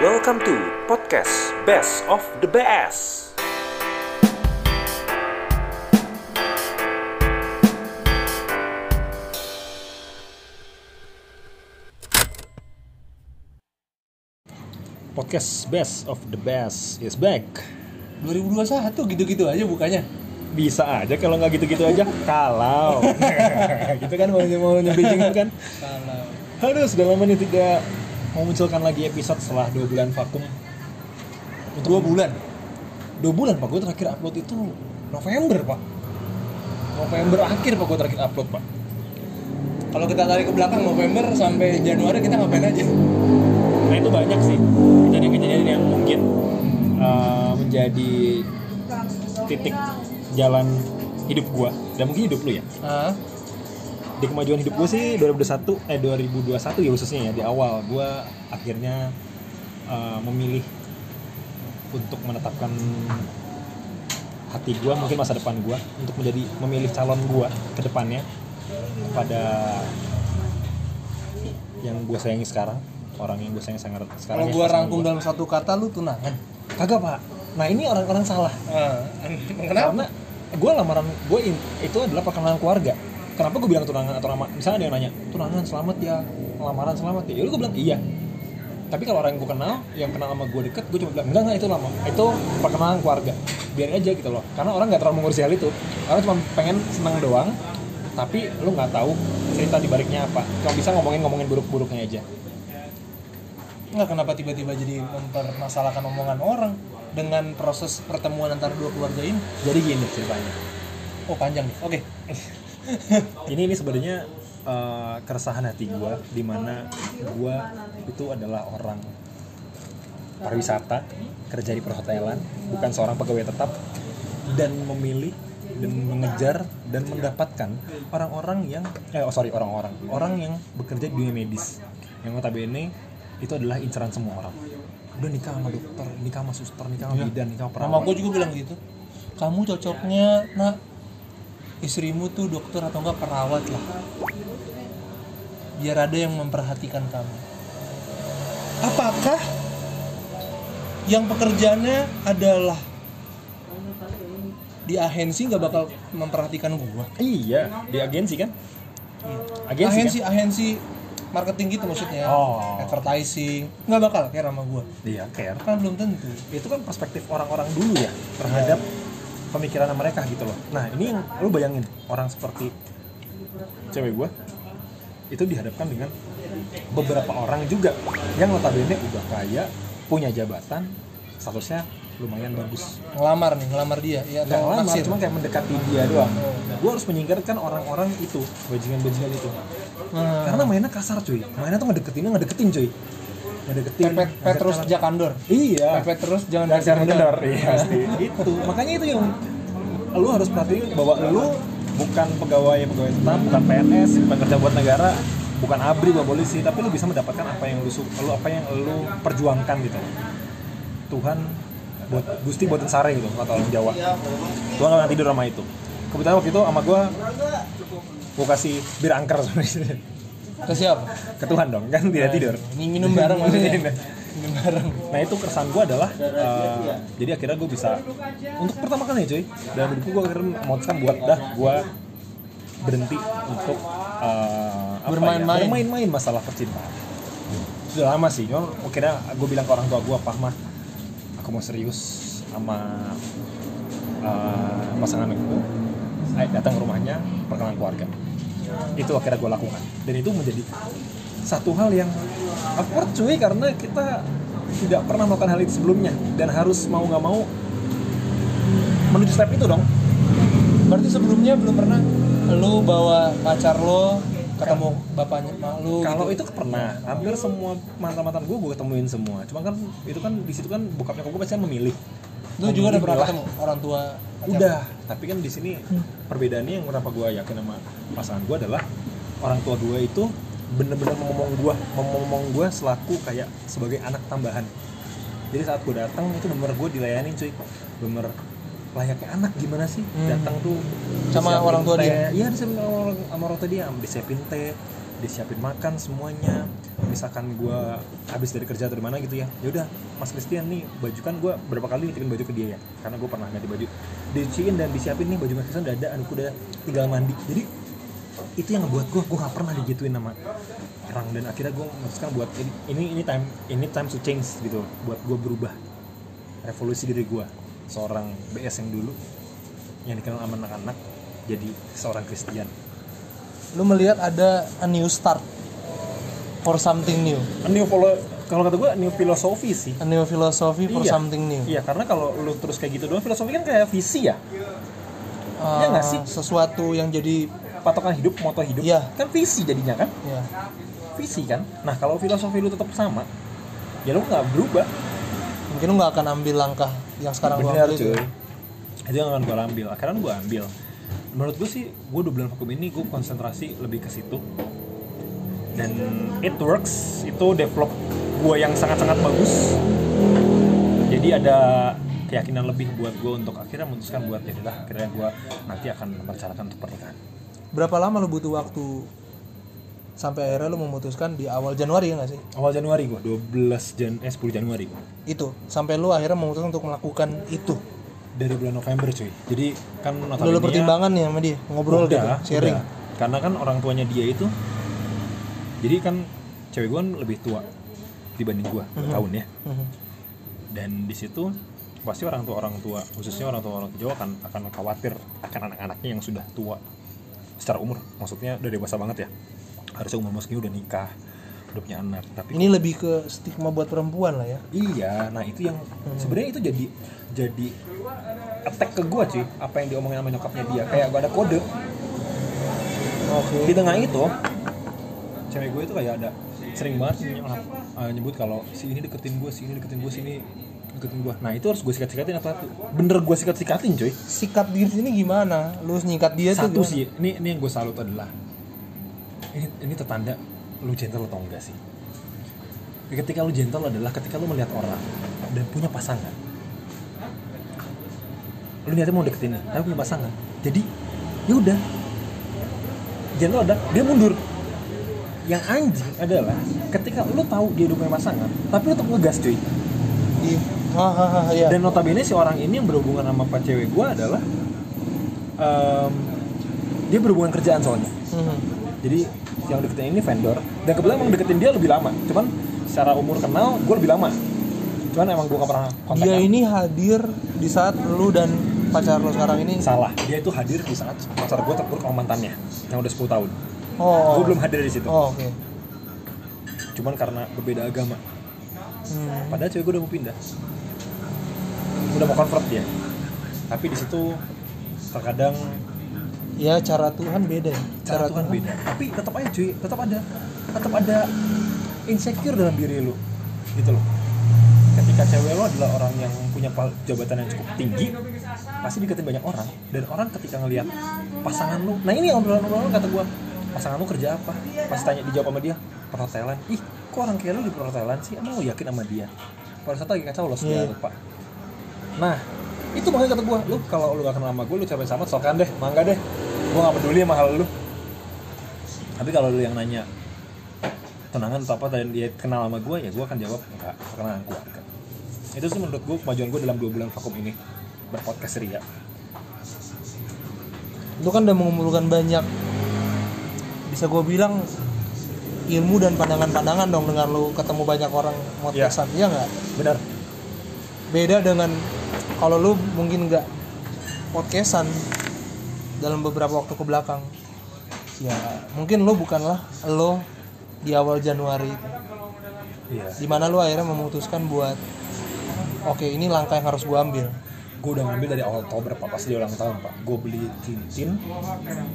Welcome to podcast Best of the Best. Podcast Best of the Best is back. 2021 gitu-gitu aja bukannya Bisa aja kalau nggak gitu-gitu aja. Kalau. gitu kan mau mau nyebijing kan. kalau Aduh, sudah lama nih tidak memunculkan lagi episode setelah dua bulan vakum. dua bulan Dua bulan pak, gue terakhir upload itu November pak. November akhir pak gue terakhir upload pak. kalau kita tarik ke belakang November sampai Januari kita ngapain aja Nah itu banyak sih kejadian-kejadian yang mungkin uh, menjadi titik jalan hidup gua dan mungkin hidup lu ya. ah Di kemajuan hidup gue sih 2021 eh 2021 ya khususnya ya di awal gua akhirnya uh, memilih untuk menetapkan hati gua mungkin masa depan gua untuk menjadi memilih calon gua ke depannya kepada yang gue sayangi sekarang orang yang gue sayangi sangat sekarang kalau ya, pasangan rangkum gua. dalam satu kata lu tunangan Kagak pak. Nah ini orang-orang salah. ah, Karena gue lamaran gue itu adalah perkenalan keluarga. Kenapa gue bilang tunangan atau lama? Misalnya ada yang nanya, tunangan selamat ya, lamaran selamat ya. Yaudah gue bilang iya. Tapi kalau orang yang gue kenal, yang kenal sama gue deket, gue cuma bilang enggak enggak itu lama. Itu perkenalan keluarga. Biarin aja gitu loh. Karena orang nggak terlalu mengurusi hal itu. Orang cuma pengen senang doang. Tapi lu nggak tahu cerita di baliknya apa. Cuma bisa ngomongin ngomongin buruk-buruknya aja. nggak kenapa tiba-tiba jadi mempermasalahkan omongan orang dengan proses pertemuan antara dua keluarga ini Jadi gini ceritanya. oh panjang nih oke ini ini sebenarnya uh, keresahan hati gue di mana gue itu adalah orang pariwisata kerja di perhotelan bukan seorang pegawai tetap dan memilih dan mengejar dan mendapatkan orang-orang yang eh oh sorry orang-orang orang yang bekerja di dunia medis. Yang notabene itu adalah incaran semua orang. Udah nikah sama dokter nikah sama suster nikah sama bidan nikah sama Mama perawat. gue juga bilang gitu. Kamu cocoknya nak istrimu tuh dokter atau enggak perawat lah. Biar ada yang memperhatikan kamu. Apakah yang pekerjaannya adalah di agensi nggak bakal memperhatikan gua? Iya di agensi kan? Agensi, agensi kan? agensi marketing gitu maksudnya. Oh. advertising. Nggak bakal care sama gua. Iya care. Kan belum tentu. Itu kan perspektif orang-orang dulu ya terhadap pemikiran mereka gitu loh. Nah ini yang lu bayangin orang seperti cewek gue itu dihadapkan dengan beberapa orang juga yang notabene udah kaya, punya jabatan, statusnya lumayan bagus. ngelamar nih ngelamar dia ya Nggak lama, naksir cuma kayak mendekati dia doang. Gue harus menyingkirkan orang-orang itu, bajingan-bajingan itu. Hmm. Karena mainnya kasar cuy, mainnya tuh ngedeketinnya ngedeketin cuy. Ngedeketin. Pepet Petrus ngajak- Jakandor. Iya. Pepet terus jangan modal. kendor iya pasti. Itu. Makanya itu yang lu harus perhatiin bahwa lu bukan pegawai pegawai tetap bukan PNS bukan kerja buat negara bukan abri buat polisi tapi lu bisa mendapatkan apa yang lu lu apa yang lu perjuangkan gitu. Tuhan buat Gusti buat sare gitu kata orang Jawa. Tuhan gak tidur sama itu. Kebetulan waktu itu sama gua gua kasih bir angker sebenarnya ke siapa ke Tuhan dong kan tidak tidur. ini minum bareng maksudnya. Minum bareng. Nah itu keresahan gue adalah uh, jadi akhirnya gue bisa untuk pertama kali cuy. Dalam hidupku gue akhirnya memutuskan buat dah gue berhenti untuk uh, apa ya, Bermain-main. bermain-main masalah percintaan. Sudah lama sih, cuma akhirnya gue bilang ke orang tua gue, Pak mah aku mau serius sama uh, pasangan aku, datang ke rumahnya perkenalan keluarga. Itu akhirnya gue lakukan. Dan itu menjadi satu hal yang awkward cuy karena kita tidak pernah melakukan hal itu sebelumnya. Dan harus mau nggak mau menuju step itu dong. Berarti sebelumnya belum pernah lu bawa pacar lo ketemu bapaknya mak lu kalau gitu. itu pernah. Hampir semua mantan mantan gue gue ketemuin semua. Cuma kan itu kan di situ kan bokapnya gue pasti kan memilih lu juga udah pernah ketemu orang tua pacar udah. tapi kan di sini perbedaannya yang kenapa gue yakin sama pasangan gue adalah orang tua gue itu bener-bener ngomong gue ngomong gue selaku kayak sebagai anak tambahan. Jadi saat gue datang itu bener gue dilayani cuy. Bener layaknya anak gimana sih? Hmm. datang tuh Sama orang tua dia? iya sama orang, sama orang tua dia disiapin teh disiapin makan semuanya. Misalkan gue habis dari kerja atau di mana gitu ya ya udah mas Christian nih baju kan gue berapa kali nitipin baju ke dia ya? Karena gue pernah ganti baju. Dicuciin dan disiapin nih baju mas Christian udah ada aku udah tinggal mandi. Jadi itu yang ngebuat gue gue gak pernah digituin sama orang. Dan akhirnya gue memutuskan buat ini ini ini time ini time to change gitu buat gue berubah revolusi diri gue seorang BS yang dulu yang dikenal sama anak-anak jadi seorang Christian lu melihat ada a new start for something new? A new follow kalau kata gue new filosofi sih. A new philosophy for Iya. something new. Iya karena kalau lu terus kayak gitu doang filosofi kan kayak visi ya. Ah, Iya nggak sih? sesuatu yang jadi patokan hidup moto hidup. Iya. kan visi jadinya kan? Ya visi kan? Nah kalau filosofi lu tetap sama ya lu nggak berubah. Mungkin lu nggak akan ambil langkah yang sekarang lu bener ambil itu. cuy. Ya. itu yang akan gue ambil. Akhirnya gue ambil menurut gue sih gue dua bulan vakum ini gue konsentrasi lebih ke situ. Dan it works itu develop gue yang sangat-sangat bagus. Jadi ada keyakinan lebih buat gue untuk akhirnya memutuskan buat ya udah akhirnya gue nanti akan merencanakan untuk pernikahan. Berapa lama lu butuh waktu sampai akhirnya lu memutuskan di awal Januari ya nggak sih? Awal Januari gue 12 Jan eh 10 Januari itu sampai lu akhirnya memutuskan untuk melakukan itu dari bulan November cuy. Jadi kan lu notabene-nya- pertimbangan nih sama dia ngobrol udah, gitu sharing. Udah. karena kan orang tuanya dia itu jadi kan cewek gue lebih tua dibanding gue tahun ya. Mhm. dan di situ pasti orang tua orang tua khususnya orang tua orang tua Jawa akan akan khawatir akan anak-anaknya yang sudah tua secara umur. Maksudnya udah dewasa banget ya. Harusnya umur segini udah nikah udah punya anak tapi ini lebih ke stigma buat perempuan lah ya Iya, nah itu yang sebenarnya itu jadi jadi attack ke gue cuy, apa yang diomongin sama nyokapnya dia, kayak gak ada kode. oke Di tengah itu, cewek gue itu kayak ada sering banget uh, nyebut kalau si ini deketin gue, si ini deketin gue, si ini deketin gue. Nah itu harus gue sikat-sikatin apa tuh? Bener gue sikat-sikatin cuy. sikat diri sini gimana lu nyikat dia Satu tuh sih, ini ini yang gue salut adalah ini ini tetanda lu gentle atau enggak sih? Ketika lu gentle adalah ketika lu melihat orang dan punya pasangan. Lu niatnya mau deketin nih, tapi punya pasangan. Jadi ya udah. Gentle ada, dia mundur. Yang anjing adalah ketika lu tahu dia udah punya pasangan, tapi lu tetap ngegas cuy. Iya. Dan notabene si orang ini yang berhubungan sama pak cewek gue adalah em, dia berhubungan kerjaan soalnya. Mhm. Jadi yang deketin ini vendor dan kebetulan emang deketin dia lebih lama. Cuman secara umur kenal gue lebih lama. Cuman emang gue gak pernah kontak. dia ini hadir di saat lu dan pacar lo sekarang ini salah. Dia itu hadir di saat pacar gue terpuruk sama mantannya yang udah 10 tahun. oh Gue belum hadir di situ. oh, oke Cuman karena berbeda agama. Hmm. Padahal cewek gue udah mau pindah. Udah mau convert dia. Tapi di situ terkadang ya cara Tuhan beda ya. Cara Tuhan beda. Tapi tetap aja cuy tetap ada tetap ada insecure dalam diri lu gitu loh. Ketika cewek lo adalah orang yang punya jabatan yang cukup tinggi pasti deketin banyak orang. Dan orang ketika ngelihat pasangan lu nah ini obrolan-obrolan kata gua pasangan lu kerja apa? Pas tanya dijawab sama dia perhotelan. Ih kok orang kayak lu di perhotelan sih? Emang lu yakin sama dia? Pada saat lagi kacau lo segala Iya. lupa. Nah itu makanya kata gua lu kalau lu gak kenal sama gue lu capek sama sokan deh mangga deh gua gak peduli sama hal lu. Tapi kalau lu yang nanya tenangan atau apa? dan dia kenal sama gue ya gue akan jawab enggak karena keluarga itu sih menurut gue kemajuan gue dalam dua bulan vakum ini berpodcast ria. Lu kan udah mengumpulkan banyak bisa gue bilang ilmu dan pandangan-pandangan dong dengan lu ketemu banyak orang podcastan ya nggak? Benar. Beda dengan kalau lu mungkin nggak podcastan dalam beberapa waktu ke belakang. Ya mungkin lu bukanlah lo di awal Januari itu. Iya. Di mana lu akhirnya memutuskan buat oke ini langkah yang harus gua ambil. Gue udah ngambil dari awal Oktober pak. Pas dia ulang tahun pak. Gue beli cincin.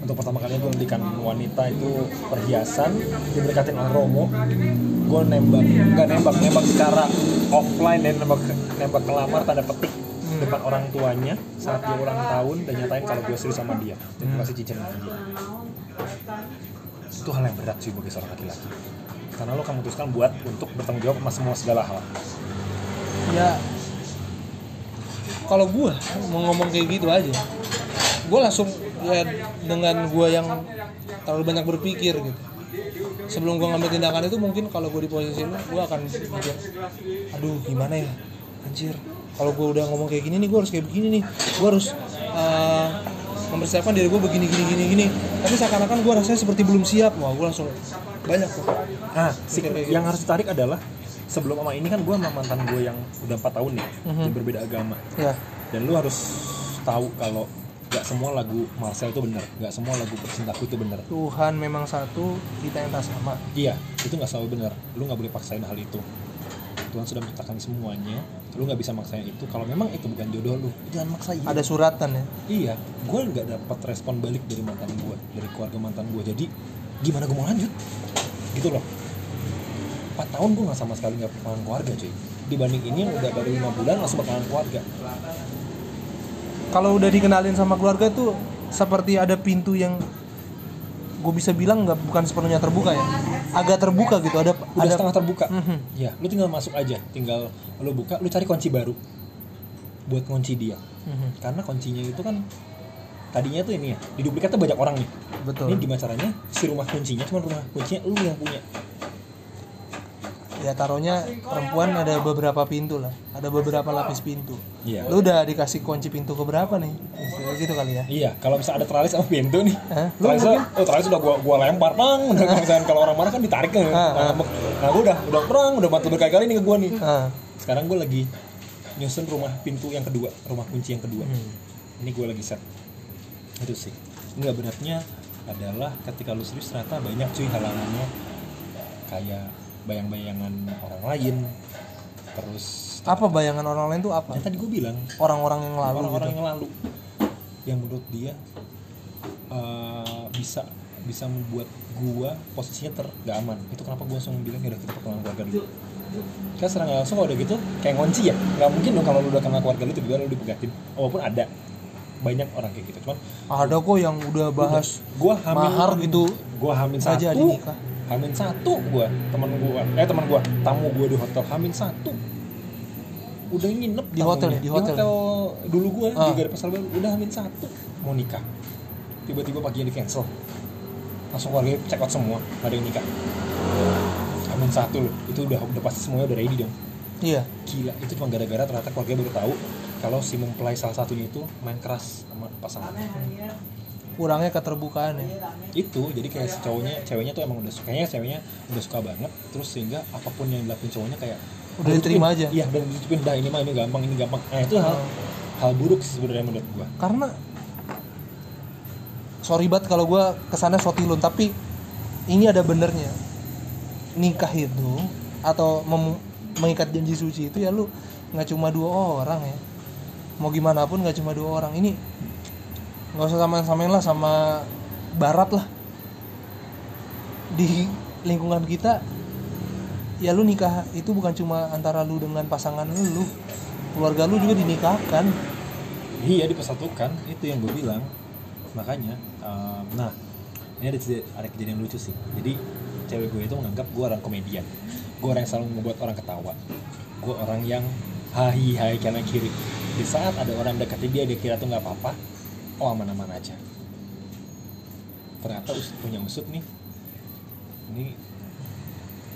Untuk pertama kalinya gue belikan wanita itu perhiasan diberkatin oleh Romo. Gue nembak nggak nembak nembak secara offline dan nembak nembak kelamar tanda petik depan orang tuanya saat dia ulang tahun dan nyatain kalau gue serius sama dia. Dan gue kasih cincin sama dia. Itu hal yang berat sih bagi seorang laki-laki. Karena lo akan memutuskan buat untuk bertanggung jawab sama semua segala hal. Ya kalau gua mau ngomong kayak gitu aja gua langsung ya dengan gua yang terlalu banyak berpikir gitu. Sebelum gue ngambil tindakan itu mungkin kalau gue di posisi lu gue akan mikir aduh gimana ya? Anjir kalau gue udah ngomong kayak gini nih gue harus kayak begini nih gue harus eh, mempersiapkan diri gue begini gini gini gini tapi seakan-akan gue rasanya seperti belum siap wah gue langsung banyak tuh Nah, si- kayak yang gitu. harus ditarik adalah sebelum sama ini kan gue sama mantan gue yang udah empat tahun nih, Mhm. yang berbeda agama. ya Dan lu harus tahu kalau gak semua lagu Marcel itu benar, gak semua lagu percintaku itu benar. Tuhan memang satu kita yang tak sama Iya, itu nggak selalu benar. Lu nggak boleh paksain hal itu. Tuhan sudah menciptakan semuanya. Lu nggak bisa maksain itu. Kalau memang itu bukan jodoh lu, jangan maksain. ada suratan ya Iya, gue nggak dapat respon balik dari mantan gue, dari keluarga mantan gue. Jadi gimana gue mau lanjut? Gitu loh. 4 tahun gue nggak sama sekali nggak bakalan keluarga cuy. Dibanding ini yang udah baru lima bulan langsung bakalan keluarga. kalau udah dikenalin sama keluarga tuh seperti ada pintu yang gue bisa bilang nggak bukan sepenuhnya terbuka ya agak terbuka gitu ada Udah ada setengah terbuka. Mhm. Ya, lu tinggal masuk aja. Tinggal lu buka, lu cari kunci baru buat kunci dia. Mhm. Karena kuncinya itu kan tadinya tuh ini ya, di duplikat tuh banyak orang nih. betul Ini gimana caranya? Si rumah kuncinya cuma rumah kuncinya lu yang punya. Ya taruhnya perempuan ada beberapa pintu lah ada beberapa lapis pintu Iya. lu udah dikasih kunci pintu ke berapa nih Istilah gitu kali ya Iya, kalau misalnya ada teralis sama pintu nih, Hah? Lu teralis, oh teralis udah gua gua lempar, bang. Udah kalau misalnya kalau orang marah kan ditarik kan. Ah, ah. Nah, nah gua udah udah perang, udah mati berkali-kali nih ke gua nih. Ah, Sekarang gua lagi nyusun rumah pintu yang kedua, rumah kunci yang kedua. hmm. Ini gua lagi set. Itu sih. Enggak beratnya adalah ketika lu serius ternyata banyak cuy halangannya kayak bayang-bayangan orang lain. Terus apa bayangan orang lain tuh apa? Yang tadi gue bilang. Orang-orang yang lalu orang-orang gitu. yang lalu. Yang menurut dia eh, bisa bisa membuat gua posisinya ter gak aman. Itu kenapa gua langsung bilang ya udah kita perkenalan keluarga dulu. Kan serang langsung kalau udah gitu kayak ngunci ya. Nggak mungkin dong kalau lu udah kenal keluarga lu tiba-tiba lu dipegatin. Walaupun ada. Banyak orang kayak gitu cuman ada kok yang udah bahas gua hamil mahar gitu. gua hamil nggak satu jadi nikah. Hamil satu gua teman gua. Eh teman gua tamu gua di hotel. Hamil satu. Udah nginep Di hotel tamunya. ya? Di hotel? dulu gua Ah. di Gare Pasar Baru. Udah hamil satu. Mau nikah. Tiba-tiba paginya di cancel. Langsung keluarga check out semua. Nggak ada yang nikah. Hamil satu loh. Itu udah udah pasti semuanya udah ready dong. Iya. Gila itu cuma gara-gara ternyata keluarga baru tahu kalau si mempelai salah satunya itu main keras sama pasangan kurangnya keterbukaan ya itu jadi kayak si cowoknya ceweknya tuh emang udah suka kayaknya ceweknya udah suka banget terus sehingga apa pun yang dilakuin cowoknya kayak Udah diterima aja. iya dan ditutupin dah ini mah ini gampang ini gampang. Nah itu hal hal buruk sih sebenarnya menurut gua. Karena sorry banget kalau gue ke sana sotilun tapi ini ada benernya. Nikah itu atau mem- mengikat janji suci itu ya lu nggak cuma dua orang ya. Mau gimana pun nggak cuma dua orang. Ini nggak usah samain samain lah sama barat lah. Di lingkungan kita ya lu nikah itu bukan cuma antara lu dengan pasangan lu keluarga lu juga dinikahkan. Iya dipersatukan itu yang gue bilang. Makanya um, nah ini ada, ada kejadian lucu sih. Jadi cewek gue itu menganggap gue orang komedian. Gue orang yang selalu membuat orang ketawa. Gue orang yang hai hai kanan kiri. Di saat ada orang deketin dia dia kira tuh nggak apa-apa oh aman-aman aja. Ternyata us punya usut nih. Ini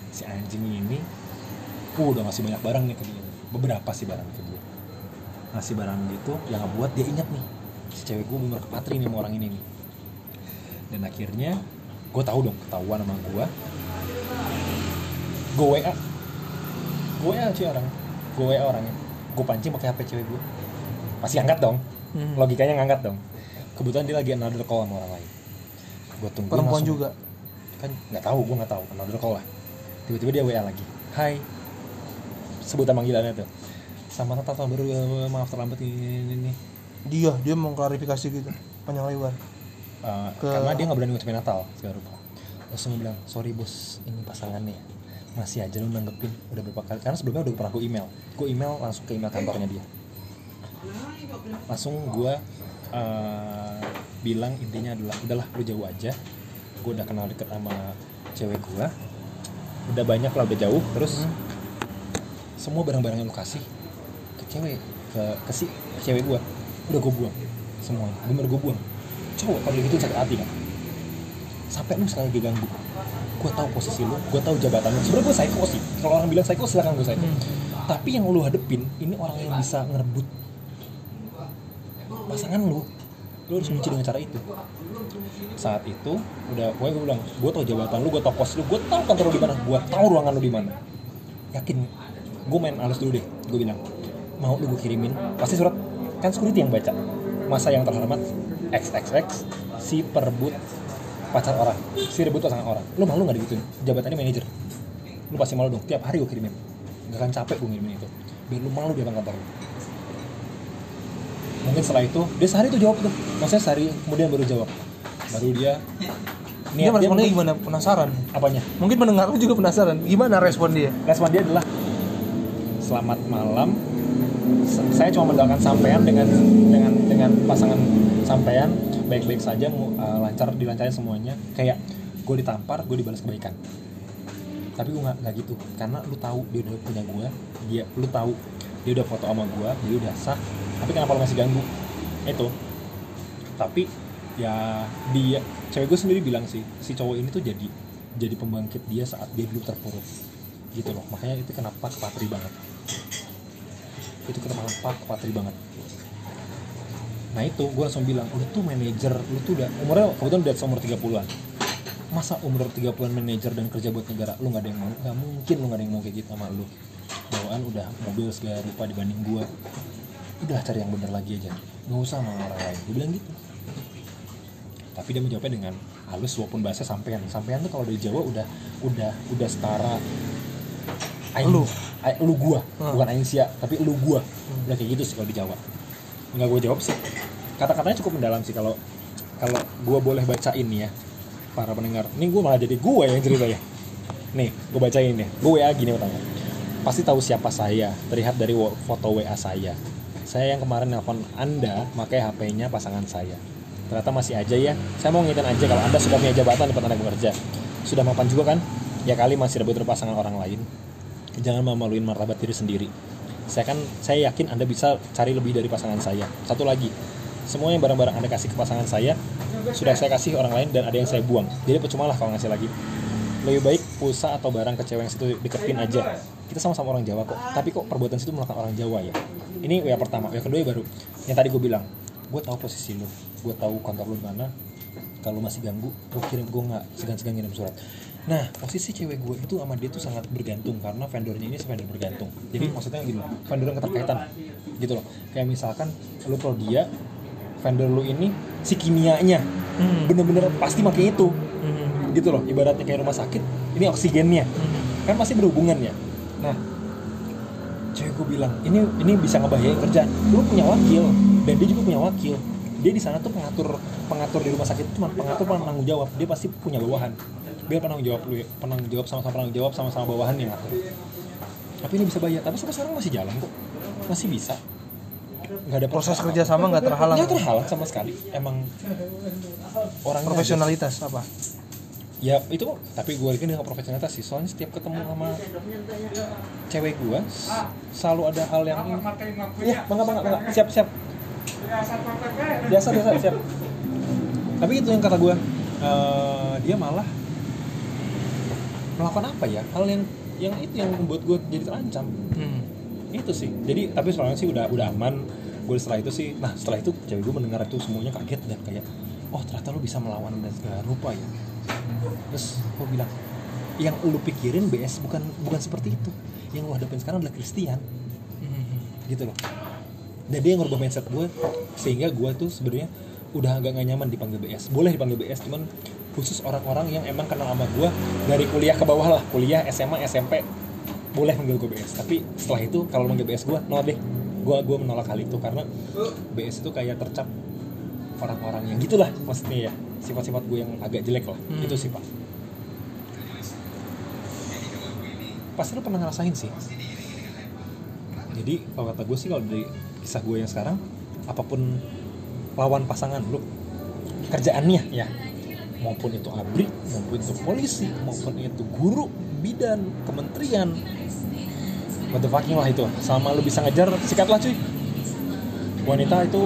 si anjing ini uh, udah ngasih banyak barang nih ke dia. Beberapa sih barang ke dia. Ngasih barang gitu yang ngebuat dia ingat nih. Si cewek gue bener kepatri nih sama orang ini nih. Dan akhirnya gue tahu dong ketahuan sama gue gue wa gue wa cuy orang gue wa orangnya. Gue pancing pakai hp cewek gue pasti angkat dong Hmm. logikanya ngangkat dong. Kebetulan dia lagi another call sama orang lain. Gue tunggu perempuan juga? Kan nggak tahu gue nggak tahu. Another call lah. Tiba-tiba dia wa lagi. Hai. Sebutan panggilannya tuh. Sama Natal tahun baru maaf terlambat ini, ini, ini. dia dia mau klarifikasi gitu panjang lebar. Uh, Ke- karena dia nggak berani ngucapin Natal segala rupa. Terus dia bilang sorry bos ini pasangannya masih aja lu nanggepin udah berapa kali. Karena sebelumnya udah pernah gue email. Gue email langsung ke email kantornya dia langsung gue uh, bilang intinya adalah udahlah lu jauh aja. Gue udah kenal deket sama cewek gue udah banyak lah udah jauh. Terus semua barang-barang yang lu kasih ke cewek ke ke si ke cewek gue udah gue buang. Semuanya. Bener gue buang. Cowok kalau gitu sakit hati kan? Sampai lu sekali lagi ganggu gue tahu posisi lu gue tahu jabatan lu. Sebenarnya gue psycho sih. Kalau orang bilang psycho silakan gue psycho. Hmm. tapi yang lu hadepin ini orang yang bisa ngerebut pasangan lu lu harus benci dengan cara itu. Saat itu udah gue gue bilang gue tau jabatan lu gue tau pos lu gue tau kantor lu di mana gue tau ruangan lu di mana. Yakin gue main halus dulu deh gue bilang mau lu gue kirimin pasti surat. Kan security yang baca masa yang terhormat XXX si perebut pacar orang si rebut pasangan orang. Lu malu nggak digituin? Jabatannya manajer. Lu pasti malu dong tiap hari gue kirimin. Gak akan capek gue ngirimin itu. Biar lu malu di depan kantor lu mungkin setelah itu dia sehari tuh jawab tuh. Maksudnya sehari kemudian baru jawab. Baru dia dia responnya mungkin- gimana? Penasaran? Apanya? Mungkin pendengar lu juga penasaran. Gimana respon dia? Respon dia adalah selamat malam. Saya cuma mendoakan sampean dengan dengan dengan pasangan sampean. Baik-baik saja uh, lancar dilancarin semuanya. Kayak gue ditampar gue dibalas kebaikan. Tapi gue nggak nggak gitu. Karena lu tahu dia udah punya gue dia lu tahu dia udah foto sama gue dia udah sah tapi kenapa lu masih ganggu? Itu. Tapi ya dia cewek gue sendiri bilang sih si cowok ini tuh jadi jadi pembangkit dia saat dia dulu terpuruk. Gitu loh. Makanya itu kenapa kepatri banget. Itu kenapa kepatri banget. Nah itu gue langsung bilang lu tuh manajer lu tuh udah umurnya kebetulan udah umur 30-an masa umur 30-an manajer dan kerja buat negara lu nggak ada yang mau nggak mungkin lu nggak ada yang mau kayak gitu sama lu. Bawaan udah mobil segala rupa dibanding gue udah cari yang bener lagi aja. Nggak usah sama orang lain. Gue bilang gitu. Tapi dia menjawabnya dengan halus walaupun bahasa sampean. Sampean tuh kalau dari Jawa udah udah udah setara aing, Lu. aing- lu gua. Hmm. bukan aing sia tapi lu gua. Udah kayak gitu sih kalau di Jawa. Nggak gue jawab sih. Kata-katanya cukup mendalam sih kalau kalau gua boleh bacain ya para pendengar. Ini gue malah jadi gue yang cerita ya. Nih gue bacain ya gue WA gini pertama. Pasti tahu siapa saya. Terlihat dari foto WA saya saya yang kemarin nelpon anda pakai HP-nya pasangan saya. Ternyata masih aja ya. Saya mau ngingetin aja kalau anda sudah punya jabatan di tempat bekerja. Sudah mapan juga kan? Ya kali masih rebut pasangan orang lain. Jangan memaluin martabat diri sendiri. Saya kan saya yakin anda bisa cari lebih dari pasangan saya. Satu lagi semua yang barang-barang anda kasih ke pasangan saya sudah saya kasih orang lain dan ada yang saya buang. Jadi percuma lah kalau ngasih lagi. Lebih baik pulsa atau barang ke cewek yang situ deketin aja. Kita sama-sama orang Jawa kok. Tapi kok perbuatan situ melakukan orang Jawa ya ini ya pertama yang kedua ya baru. Yang tadi gue bilang gue tahu posisi lu gue tahu kantor lu di mana. Kalau masih ganggu gue kirim gue nggak segan-segan ngirim surat. Nah posisi cewek gue itu sama dia tuh sangat bergantung karena vendornya ini vendor bergantung. Jadi maksudnya gini loh vendor yang keterkaitan gitu loh. Kayak misalkan lu pro dia vendor lu ini si kimianya Hmm. bener-bener pasti pakai itu. Hmm. gitu loh ibaratnya kayak rumah sakit ini oksigennya. Hmm. kan pasti berhubungan ya. Nah cewek gue bilang ini ini bisa ngebahayain kerjaan lu punya wakil dan dia juga punya wakil. Dia di sana tuh pengatur pengatur di rumah sakit itu cuma pengatur penanggung jawab. Dia pasti punya bawahan. Biar penanggung jawab lu ya penanggung jawab sama-sama penanggung jawab sama-sama bawahan yang ngatur tapi ini bisa bayar tapi sampai sekarang masih jalan kok. Masih bisa. Nggak ada proses kerja sama nggak terhalang nggak terhalang sama sekali. Emang aja profesionalitas apa ya itu tapi gue yakin dengan profesionalitas sih. Soalnya setiap ketemu sama cewek gue selalu ada hal yang iya bangga bangga bangga. Siap siap. Biasa biasa siap. Tapi itu yang kata gue eh, dia malah melakukan apa ya? Hal yang yang itu yang membuat gue jadi terancam. Hmm. itu sih. Jadi tapi soalnya sih udah udah aman. Gue setelah itu sih nah setelah itu cewek gue mendengar itu semuanya kaget dan kayak oh ternyata lu bisa melawan dan segala rupa ya terus gue bilang yang lu pikirin BS bukan bukan seperti itu. Yang lu hadapin sekarang adalah Christian. Gitu loh. Dan dia ngubah mindset gue sehingga gue tuh sebenarnya udah agak gak nyaman dipanggil BS boleh dipanggil BS cuman khusus orang-orang yang emang kenal sama gue dari kuliah ke bawah lah. Kuliah SMA SMP boleh manggil gue BS tapi setelah itu kalau manggil BS gue no deh. Gue gue menolak hal itu karena BS itu kayak tercap orang-orang yang gitulah maksudnya ya. Sifat-sifat gue yang agak jelek lah. Hmm. itu sih pak. Pasti lo pernah ngerasain sih. Jadi kalau kata gue sih kalau dari kisah gue yang sekarang apa pun lawan pasangan lu kerjaannya ya maupun itu abri maupun itu polisi maupun itu guru bidan kementerian what the fucking lah itu. Sama lu bisa ngejar sikatlah cuy. Wanita itu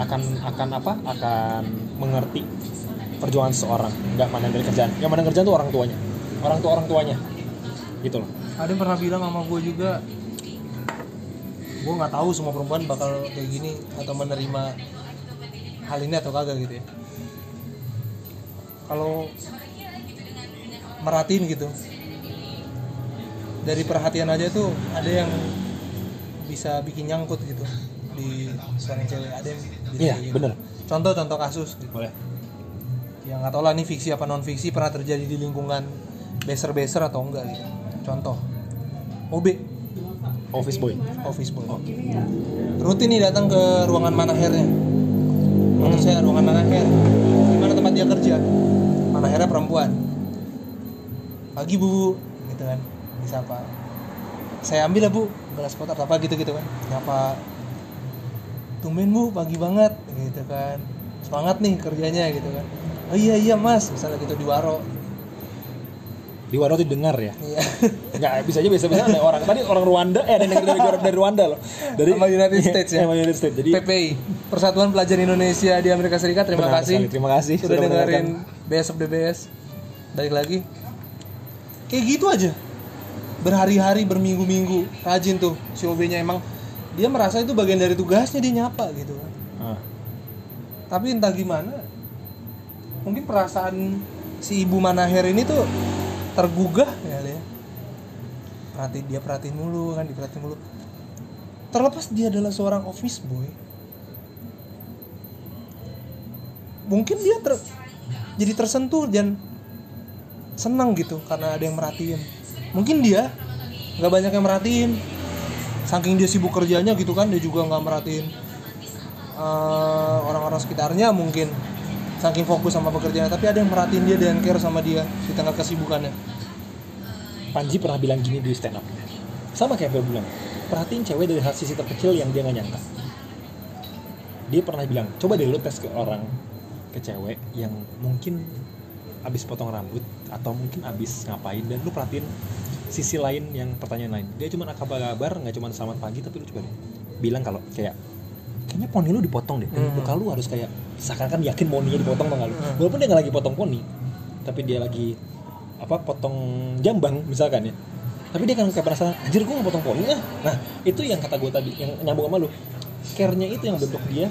akan akan apa? Akan mengerti perjuangan seseorang. Nggak mandang dari kerjaan. Yang mandang kerjaan tuh orang tuanya. Orang tua orang tuanya. Gitu loh. Ada yang pernah bilang sama gue juga gue nggak tahu semua perempuan bakal kayak gini atau menerima hal ini atau kagak gitu ya. Kalau merhatiin gitu. Dari perhatian aja tuh ada yang bisa bikin nyangkut gitu di seorang cewek. Ada yang iya kayak gitu. bener. Contoh-contoh kasus gitu. boleh. Yang nggak tahu lah nih fiksi apa non fiksi pernah terjadi di lingkungan beser-beser atau enggak gitu. Contoh. OB office boy. Office boy. Rutin nih datang ke ruangan manahernya menurut saya ruangan manaher di mana tempat dia kerja? Manahernya perempuan? Pagi bu. Gitu kan. Disapa saya ambil ya bu. Gelas kotak apa gitu gitu kan. Nyapa tumben bu pagi banget gitu kan. Semangat nih kerjanya gitu kan. Oh iya iya mas misalnya gitu di waro. Di Waro tuh dengar ya? Iya. Nggak bisa aja biasa biasa ada orang tadi orang Rwanda eh ada yang dari, dari, dari Rwanda loh. Dari Sama United States ya? sama United States. Jadi PPI Persatuan Pelajar Indonesia di Amerika Serikat terima Benar kasih. sekali, terima kasih. Sudah, sudah dengerin BS of the BS balik lagi. Kayak gitu aja. Berhari-hari berminggu-minggu rajin tuh si OB nya emang dia merasa itu bagian dari tugasnya dia nyapa gitu kan. Ah, tapi entah gimana mungkin perasaan si ibu Manaher ini tuh tergugah ya dia perhatiin dia perhatiin mulu kan diperhatiin mulu. Terlepas dia adalah seorang office boy mungkin dia ter jadi tersentuh dan senang gitu karena ada yang merhatiin. Mungkin dia nggak banyak yang merhatiin saking dia sibuk kerjanya gitu kan dia juga nggak merhatiin eh, orang-orang sekitarnya mungkin. Saking fokus sama pekerjaannya tapi ada yang merhatiin dia dan care sama dia di tengah kesibukannya. Panji pernah bilang gini di stand up. Sama kayak gue bilang perhatiin cewek dari hal sisi terkecil yang dia nggak nyangka. Dia pernah bilang coba deh lu tes ke orang ke cewek yang mungkin abis potong rambut atau mungkin abis ngapain dan lu perhatiin sisi lain yang pertanyaan lain. Dia cuma kabar-kabar nggak cuma selamat pagi tapi lu coba deh bilang kalau kayak kayaknya poni lu dipotong deh. Hmm. muka lu harus kayak seakan-akan yakin poninya dipotong tau nggak lu? Hmm. walaupun dia nggak lagi potong poni tapi dia lagi apa potong jambang misalkan ya. Tapi dia kan kayak penasaran anjir gue nggak potong poni ah nah itu yang kata gue tadi yang nyambung sama lu. Care-nya itu yang bentuk dia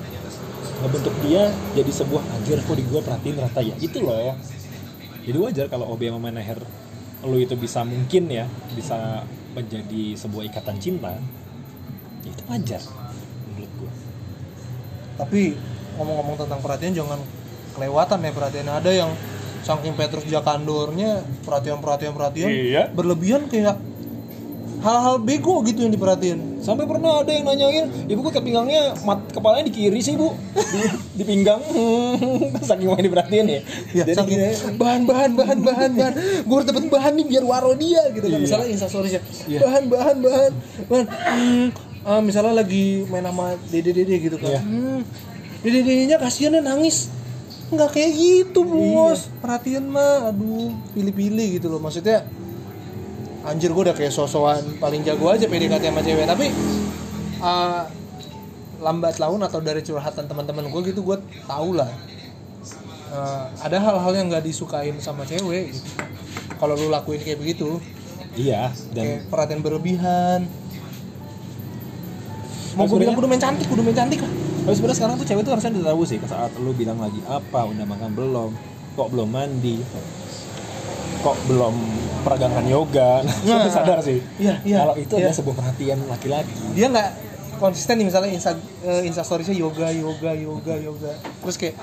ngebentuk dia jadi sebuah anjir kok di gue perhatiin rata ya? Itu loh. Jadi wajar kalau OB sama manaher lu itu bisa mungkin ya bisa menjadi sebuah ikatan cinta ya itu wajar menurut gue tapi ngomong-ngomong tentang perhatian jangan kelewatan ya perhatian ada yang saking Petrus Jakandornya perhatian perhatian perhatian Iya. berlebihan kayak hal-hal bego gitu yang diperhatiin. Sampai pernah ada yang nanyain ibu kok ke pinggangnya mat kepalanya di kiri sih bu. Di, di pinggang. Saking mau diperhatiin ya. Ya Jadi saking. bahan bahan bahan bahan bahan. Gue harus dapetin bahan nih biar waro dia gitu kan. Iya. misalnya instastories ya Iya. bahan bahan bahan bahan. Hmm, ah, misalnya lagi main sama dede dede gitu kan. Iya. hmm, dede dedenya kasihan ya nangis. Nggak kayak gitu bos. Iya. perhatian mah aduh pilih-pilih gitu loh. Maksudnya anjir gue udah kayak sosokan paling jago aja PDKT sama cewek. Tapi ah, lambat laun atau dari curhatan teman-teman gue gitu gue tau lah. Eh, ada hal-hal yang nggak disukain sama cewek gitu. kalau lu lakuin kayak begitu iya dan kayak perhatian berlebihan. Mau gue bilang kudu main cantik kudu main cantik lah. Tapi sebenarnya sekarang tuh cewek tuh harusnya udah tahu sih saat lu bilang lagi apa udah makan belum kok belum mandi kok belum peragangan yoga. Nah, Nah. sadar sih. Iya, iya, kalau itu iya. adalah sebuah perhatian laki-laki. Dia nggak konsisten nih misalnya insta eh, instastoriesnya yoga yoga yoga yoga. Terus kayak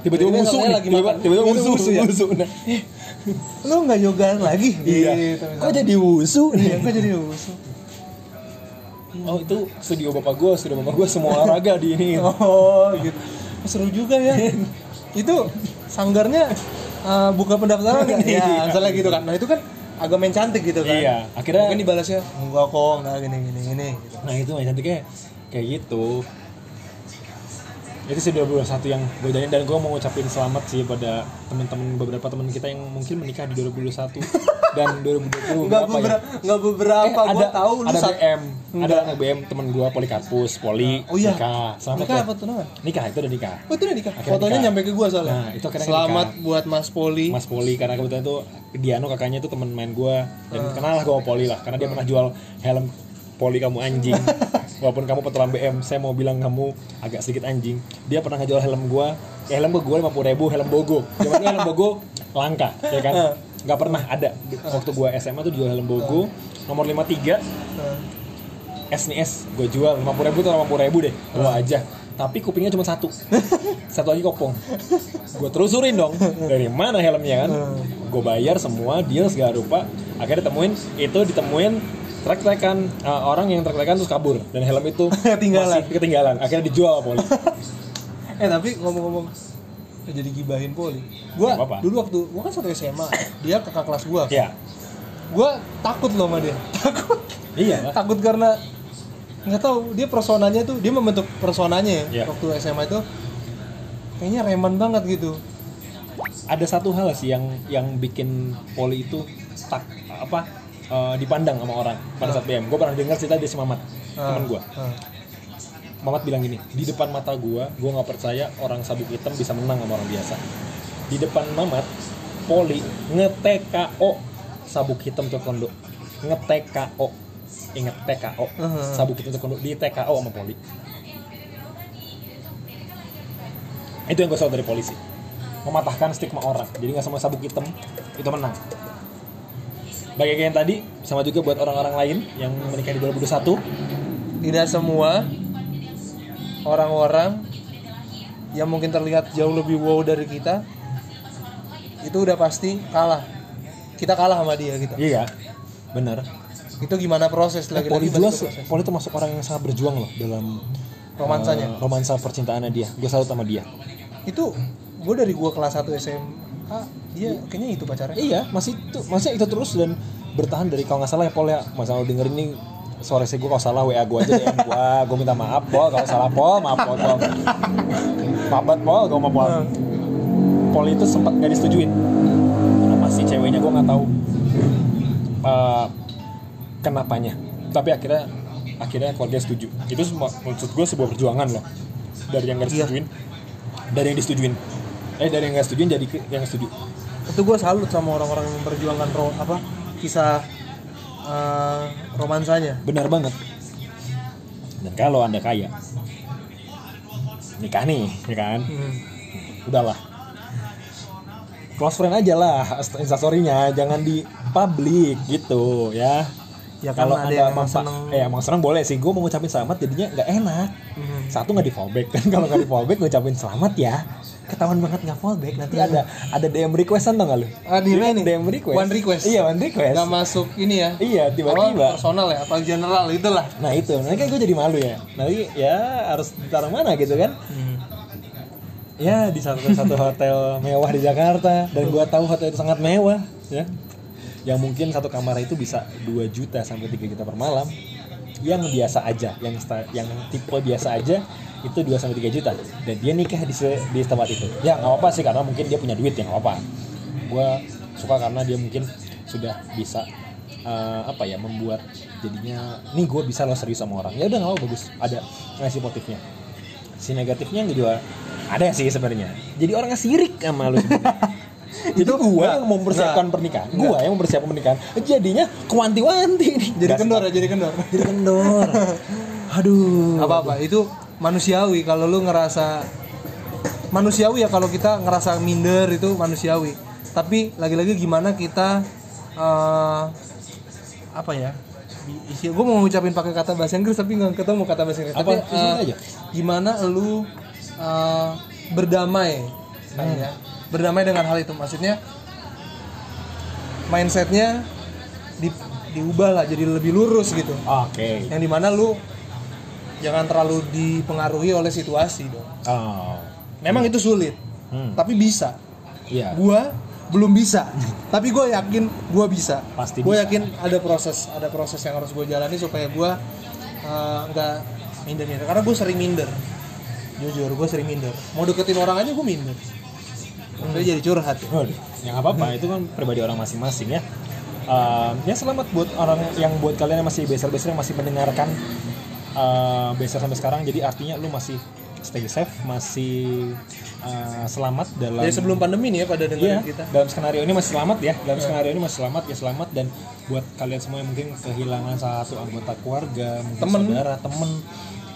tiba-tiba musuh tiba-tiba Musuh, musuh ya? musuh. Nah. Lu nggak yogaan lagi? Iya. Gitu, kok jadi wusu iya kok jadi musuh? Oh itu studio bapak gue studio bapak gue semua olahraga di ini. Oh gitu. Seru juga ya. Itu sanggarnya eh, buka pendaftaran nggak Iya. ya misalnya gitu kan nah itu kan agak main cantik gitu kan Iya, akhirnya- mungkin dibalasnya enggak kok enggak gini gini gini gitu. nah itu yang cantiknya kayak gitu itu sih 2021 yang gue jalanin. Dan gue mau ngucapin selamat sih pada teman-teman beberapa teman kita yang mungkin menikah di 2021 dan 2020 nggak berapa ya? beberapa nggak beberapa Eh, ada tahu lu ada BM ada anak BM temen gue Polikarpus Poli Oh iya. nikah. Selamat nikah apa tuh namanya? Nikah itu udah nikah. Oh itu udah nikah? Akhirnya fotonya nikah. nyampe ke gua soalnya. Nah, itu akhirnya selamat nikah. buat Mas Poli. Mas Poli karena kebetulan itu Diano kakaknya itu teman main gue dan Ah. kenal lah gue sama Poli lah karena dia pernah jual helm Poli kamu anjing walaupun kamu petualang BM saya mau bilang kamu agak sedikit anjing. Dia pernah ngejual helm gue ya helm gue lima puluh ribu helm Bogo. Zaman helm Bogo langka ya kan? Nggak pernah ada. Waktu gue SMA tuh jual helm Bogo nomor 53 Nah, S nih S. Gue jual lima puluh ribu tuh lima puluh ribu deh. Dua aja. Tapi kupingnya cuma satu. Satu lagi kopong. Gue terusurin dong. Dari mana helmnya kan? Gue bayar semua deal segala rupa. Akhirnya ditemuin itu ditemuin trek-trekan uh, orang yang trek-trekan terus kabur dan helm itu Ketinggalan. masih ketinggalan. Akhirnya dijual poli. Eh tapi ngomong-ngomong jadi gibahin Poli. Gua apa-apa. dulu waktu gua kan satu SMA dia kakak kelas gua. Ya gua takut loh sama dia. Takut. Iya. Lah. takut karena nggak tahu dia personanya tuh dia membentuk personanya ya Iya. waktu SMA itu. Kayaknya reman banget gitu. Ada satu hal sih yang yang bikin poli itu tak apa uh, dipandang sama orang pada saat BM gue pernah dengar cerita dari si Mamat teman gue Ah. Mamat bilang gini, di depan mata gua, gua nggak percaya orang sabuk hitam bisa menang sama orang biasa. Di depan Mamat, Poli nge-TKO sabuk hitam taekwondo. Nge-TKO. Ingat TKO. Uh-huh. Sabuk hitam taekwondo di TKO sama Poli. Itu yang gue tahu dari polisi. Mematahkan stigma orang. Jadi nggak semua sabuk hitam itu menang. Kayak yang tadi, sama juga buat orang-orang lain yang menikah di 2021 tidak semua orang-orang yang mungkin terlihat jauh lebih wow dari kita itu udah pasti kalah kita kalah sama dia gitu Iya, bener. itu gimana proses Poli balik jelas, ke proses. Poli termasuk orang yang sangat berjuang loh dalam romansanya eh, romansa percintaannya dia. Gue salut sama dia. itu gue dari gue kelas 1 SMA dia kayaknya itu pacarnya Iya, masih itu, masih itu terus dan bertahan dari kalau nggak salah ya Pol ya, masa lo dengerin nih sore sih gue kalau salah WA gue aja DM gue, gue minta maaf Pol kalau salah Pol, maaf Pol, Pol. maaf Pol, gue mau Pol. Pol itu sempat gak disetujuin sama si ceweknya gue nggak tahu eh, kenapanya. Tapi akhirnya akhirnya keluarga setuju. Itu maksud gue sebuah perjuangan loh dari yang gak Iya. disetujuin, dari yang disetujuin. Eh dari yang gak setujuin jadi yang setuju. itu gue salut sama orang-orang yang memperjuangkan ro apa kisah eh, romansanya Benar banget. Dan kalau anda kaya, nikah nih, ya kan? Hmm. Udahlah. Close friend aja lah instastorynya, jangan di publik gitu ya. Ya kan kalau ada yang emang seneng. eh emang seneng boleh sih. Gue mau ngucapin selamat jadinya nggak enak. Hmm. Satu nggak di fallback kan kalau nggak di fallback ngucapin selamat ya. Ketahuan banget nggak fallback nanti ada ada DM requestan nggak lu? Ah, di mana nih? DM request. One request. Iya one request. nggak masuk ini ya Iya tiba-tiba. Oh, personal ya atau general itulah Nah itu, nanti kan gue jadi malu ya. Nanti ya harus ditaruh mana gitu kan? Ya di satu satu hotel mewah di Jakarta dan gue tahu hotel itu sangat mewah ya. Yang mungkin satu kamar itu bisa 2 juta sampai 3 juta per malam. Yang biasa aja, yang yang tipe biasa aja itu 2 sampai 3 juta. Dan dia nikah di di tempat itu. Ya nggak apa-apa sih karena mungkin dia punya duit ya nggak apa-apa. Gue suka karena dia mungkin sudah bisa eh, apa ya membuat jadinya nih gue bisa lo serius sama orang ya udah nggak apa bagus ada ngasih positifnya si negatifnya juga ada sih sebenarnya jadi orang yang sirik sama lu jadi gue yang mempersiapkan pernikahan. Gue yang mempersiapkan pernikahan. Jadinya kewanti-wanti nih. Jadi Nggak kendor ya jadi kendor. Jadi kendor. Aduh. Apa apa itu manusiawi. Kalau lu ngerasa manusiawi ya kalau kita ngerasa minder itu manusiawi. Tapi lagi-lagi gimana kita eh, apa ya? Gue mau ngucapin pakai kata bahasa Inggris tapi nggak ketemu kata bahasa Inggris. Apa? tapi eh, aja. gimana lu eh, berdamai kan ya berdamai dengan hal itu. Maksudnya mindsetnya di, diubah lah jadi lebih lurus gitu. Oke. Yang di mana lu jangan terlalu dipengaruhi oleh situasi dong. Oh. Memang itu sulit Hmm. tapi bisa. Iya. Gua belum bisa. Tapi gue yakin gua bisa. Pasti gue yakin ada proses ada proses yang harus gue jalani supaya gua eh, nggak minder minder karena gue sering minder. Jujur gue sering minder. Mau deketin orang aja gue minder Saya jadi curhat ya. Waduh, yang apa apa itu kan pribadi orang masing-masing ya. Um, ya selamat buat orang yang buat kalian yang masih beser-beser yang masih mendengarkan uh, beser sampai sekarang. Jadi artinya lu masih stay safe, masih uh, selamat dalam. Dari sebelum pandemi nih ya pada dengerin Iya, kita. dalam skenario ini masih selamat ya. Dalam skenario ini masih selamat ya selamat dan buat kalian semua yang mungkin kehilangan satu anggota keluarga, mungkin Temen. saudara, temen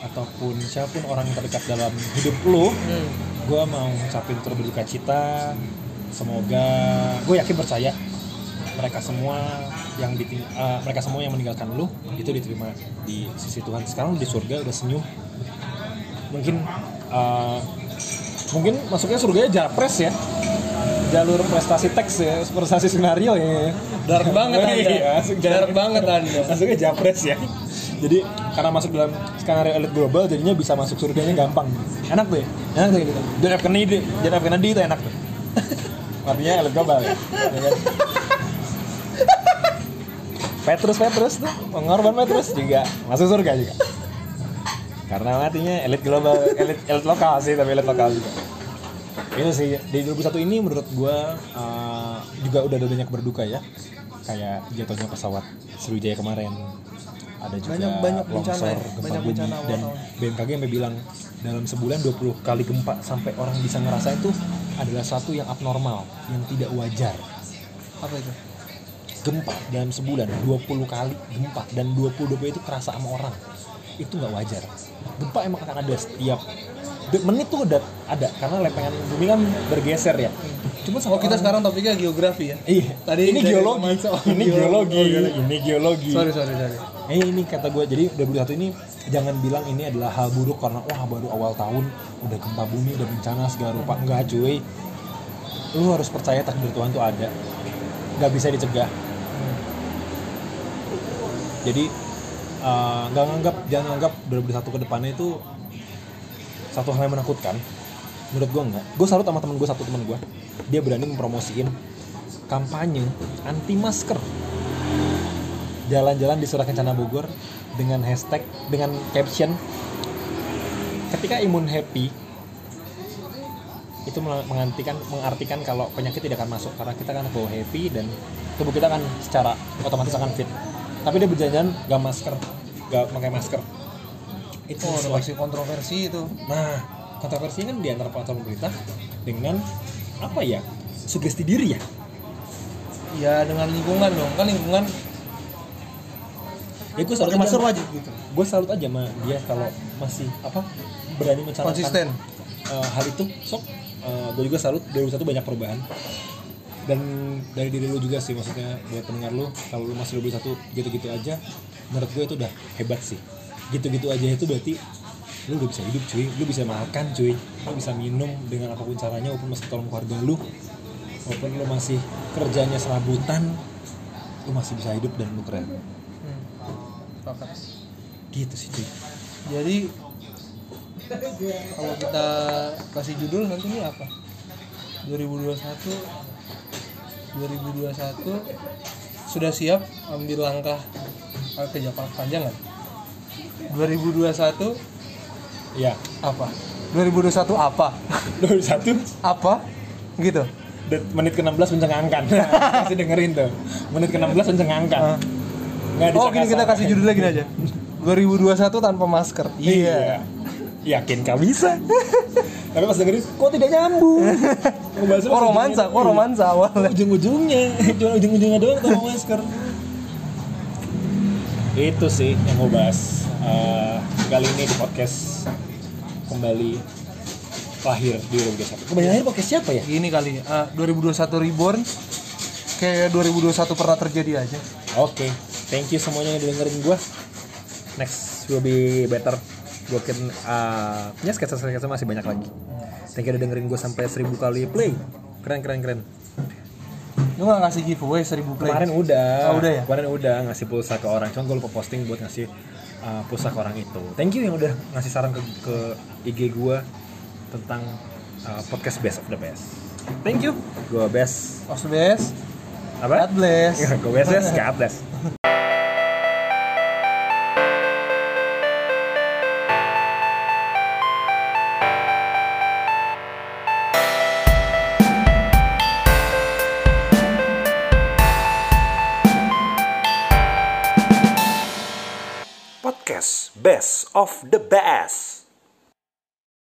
ataupun siapa pun orang yang terdekat dalam hidup lu, Hmm. gue mau ngucapin turut berduka cita semoga gue yakin percaya mereka semua yang diting- eh, mereka semua yang meninggalkan lu itu diterima di sisi Tuhan sekarang di surga udah senyum mungkin eh, mungkin masuknya surganya japres ya jalur prestasi teks ya prestasi skenario ya Dark banget Anda. Iya, Dark banget Anda. masuknya japres ya jadi karena masuk dalam skenario elit global jadinya bisa masuk surganya gampang. Enak tuh ya enak tuh gitu. John F Kennedy John F Kennedy itu enak tuh artinya elit global ya, Ya kan? Petrus Petrus tuh. Pengorban Petrus juga. Masuk surga juga. Karena matinya elit global elit elit lokal sih tapi elit lokal juga. Itu sih di 2021 ini menurut gua uh, juga udah ada banyak berduka ya. Kayak jatuhnya pesawat Sriwijaya kemarin ada juga Banyak- banyak bencana longsor ya, gempa banyak bumi bencana dan. BMKG sampai bilang dalam sebulan 20 kali gempa sampai orang bisa ngerasain itu adalah satu yang abnormal yang tidak wajar. Apa itu? gempa dalam sebulan 20 kali gempa dan 20 20 itu kerasa sama orang. Itu nggak wajar. Gempa emang akan ada setiap menit tuh udah ada karena lempengan bumi kan bergeser ya cuma sama Oh kita sekarang topiknya geografi ya. iya Tadi ini geologi oh, ini geologi. Oh, geologi. ini geologi Sorry sorry sorry. Eh ini kata gue jadi 2021 ini jangan bilang ini adalah hal buruk karena wah baru awal tahun udah gempa bumi udah bencana segala rupa enggak cuy lu harus percaya takdir Tuhan tuh ada nggak bisa dicegah jadi eh, nggak nganggap jangan nganggap 2021 ke depannya itu satu hal yang menakutkan menurut gue enggak. Gue salut sama temen gue satu temen gue dia berani mempromosiin kampanye anti masker. Jalan-jalan di Surah Kencana Bogor dengan hashtag dengan caption ketika imun happy itu meng- mengartikan mengartikan kalau penyakit tidak akan masuk. Karena kita kan bawa happy dan tubuh kita kan secara otomatis akan fit. Tapi dia berjalan gak masker gak pakai masker. Itu Oh, masih kontroversi itu. Nah, kontroversinya kan di antara peraturan pemerintah dengan apa ya? Sugesti diri ya. Ya dengan lingkungan dong. Kan lingkungan Ya gue masker aja. wajib gitu. Gue salut aja sama dia kalau masih apa berani mencanangkan Konsisten. eh, hal itu. Sok, gue juga salut 2021 banyak perubahan. Dan dari diri lu juga sih maksudnya buat pendengar lu kalau lu masih 2021 gitu-gitu aja menurut gue itu udah hebat sih. Gitu-gitu aja itu berarti lu udah bisa hidup cuy, lu bisa makan cuy, lu bisa minum dengan apa pun caranya walaupun masih tolong keluarga lu walaupun lu masih kerjanya serabutan lu masih bisa hidup dan lu keren Hmm. Gitu sih cuy Jadi kalau kita kasih judul nanti ini apa? 2021 2021 sudah siap ambil langkah ke jangka panjang kan? 2021 ya apa? 2021 apa? 21 apa? Gitu. Det- menit ke-16 mencengangkan masih dengerin tuh menit ke-16 mencengangkan nggak Oh, gini kita kasih judul lagi aja. 2021 tanpa masker. iya yakin kau bisa tapi pas dengerin kok tidak nyambung Kok romansa, kok romansa awalnya. ujung-ujungnya cuma ujung-ujungnya doang tanpa masker itu sih yang gue bahas Eh, kali ini di podcast kembali lahir di 2021 kembali lahir podcast siapa ya? Gini kali, ah, 2021 reborn kayak 2021 pernah terjadi aja. Oke, thank you semuanya yang dengerin gue. Next will be better. Gue yakin uh, ya sketsa-sketsa masih banyak lagi. Thank you udah dengerin gue sampai 1000 kali play. Keren keren keren. Lu gak ngasih giveaway 1000 play? Kemarin udah. Oh, udah ya? Kemarin udah ngasih pulsa ke orang. Cuma gue lupa posting buat ngasih uh, pulsa ke orang itu. Thank you yang udah ngasih saran ke, ke IG gue tentang uh, podcast Best of the Best. Thank you. Gue best. Os best. Apa? God bless. gue best ya. God bless. Of the best.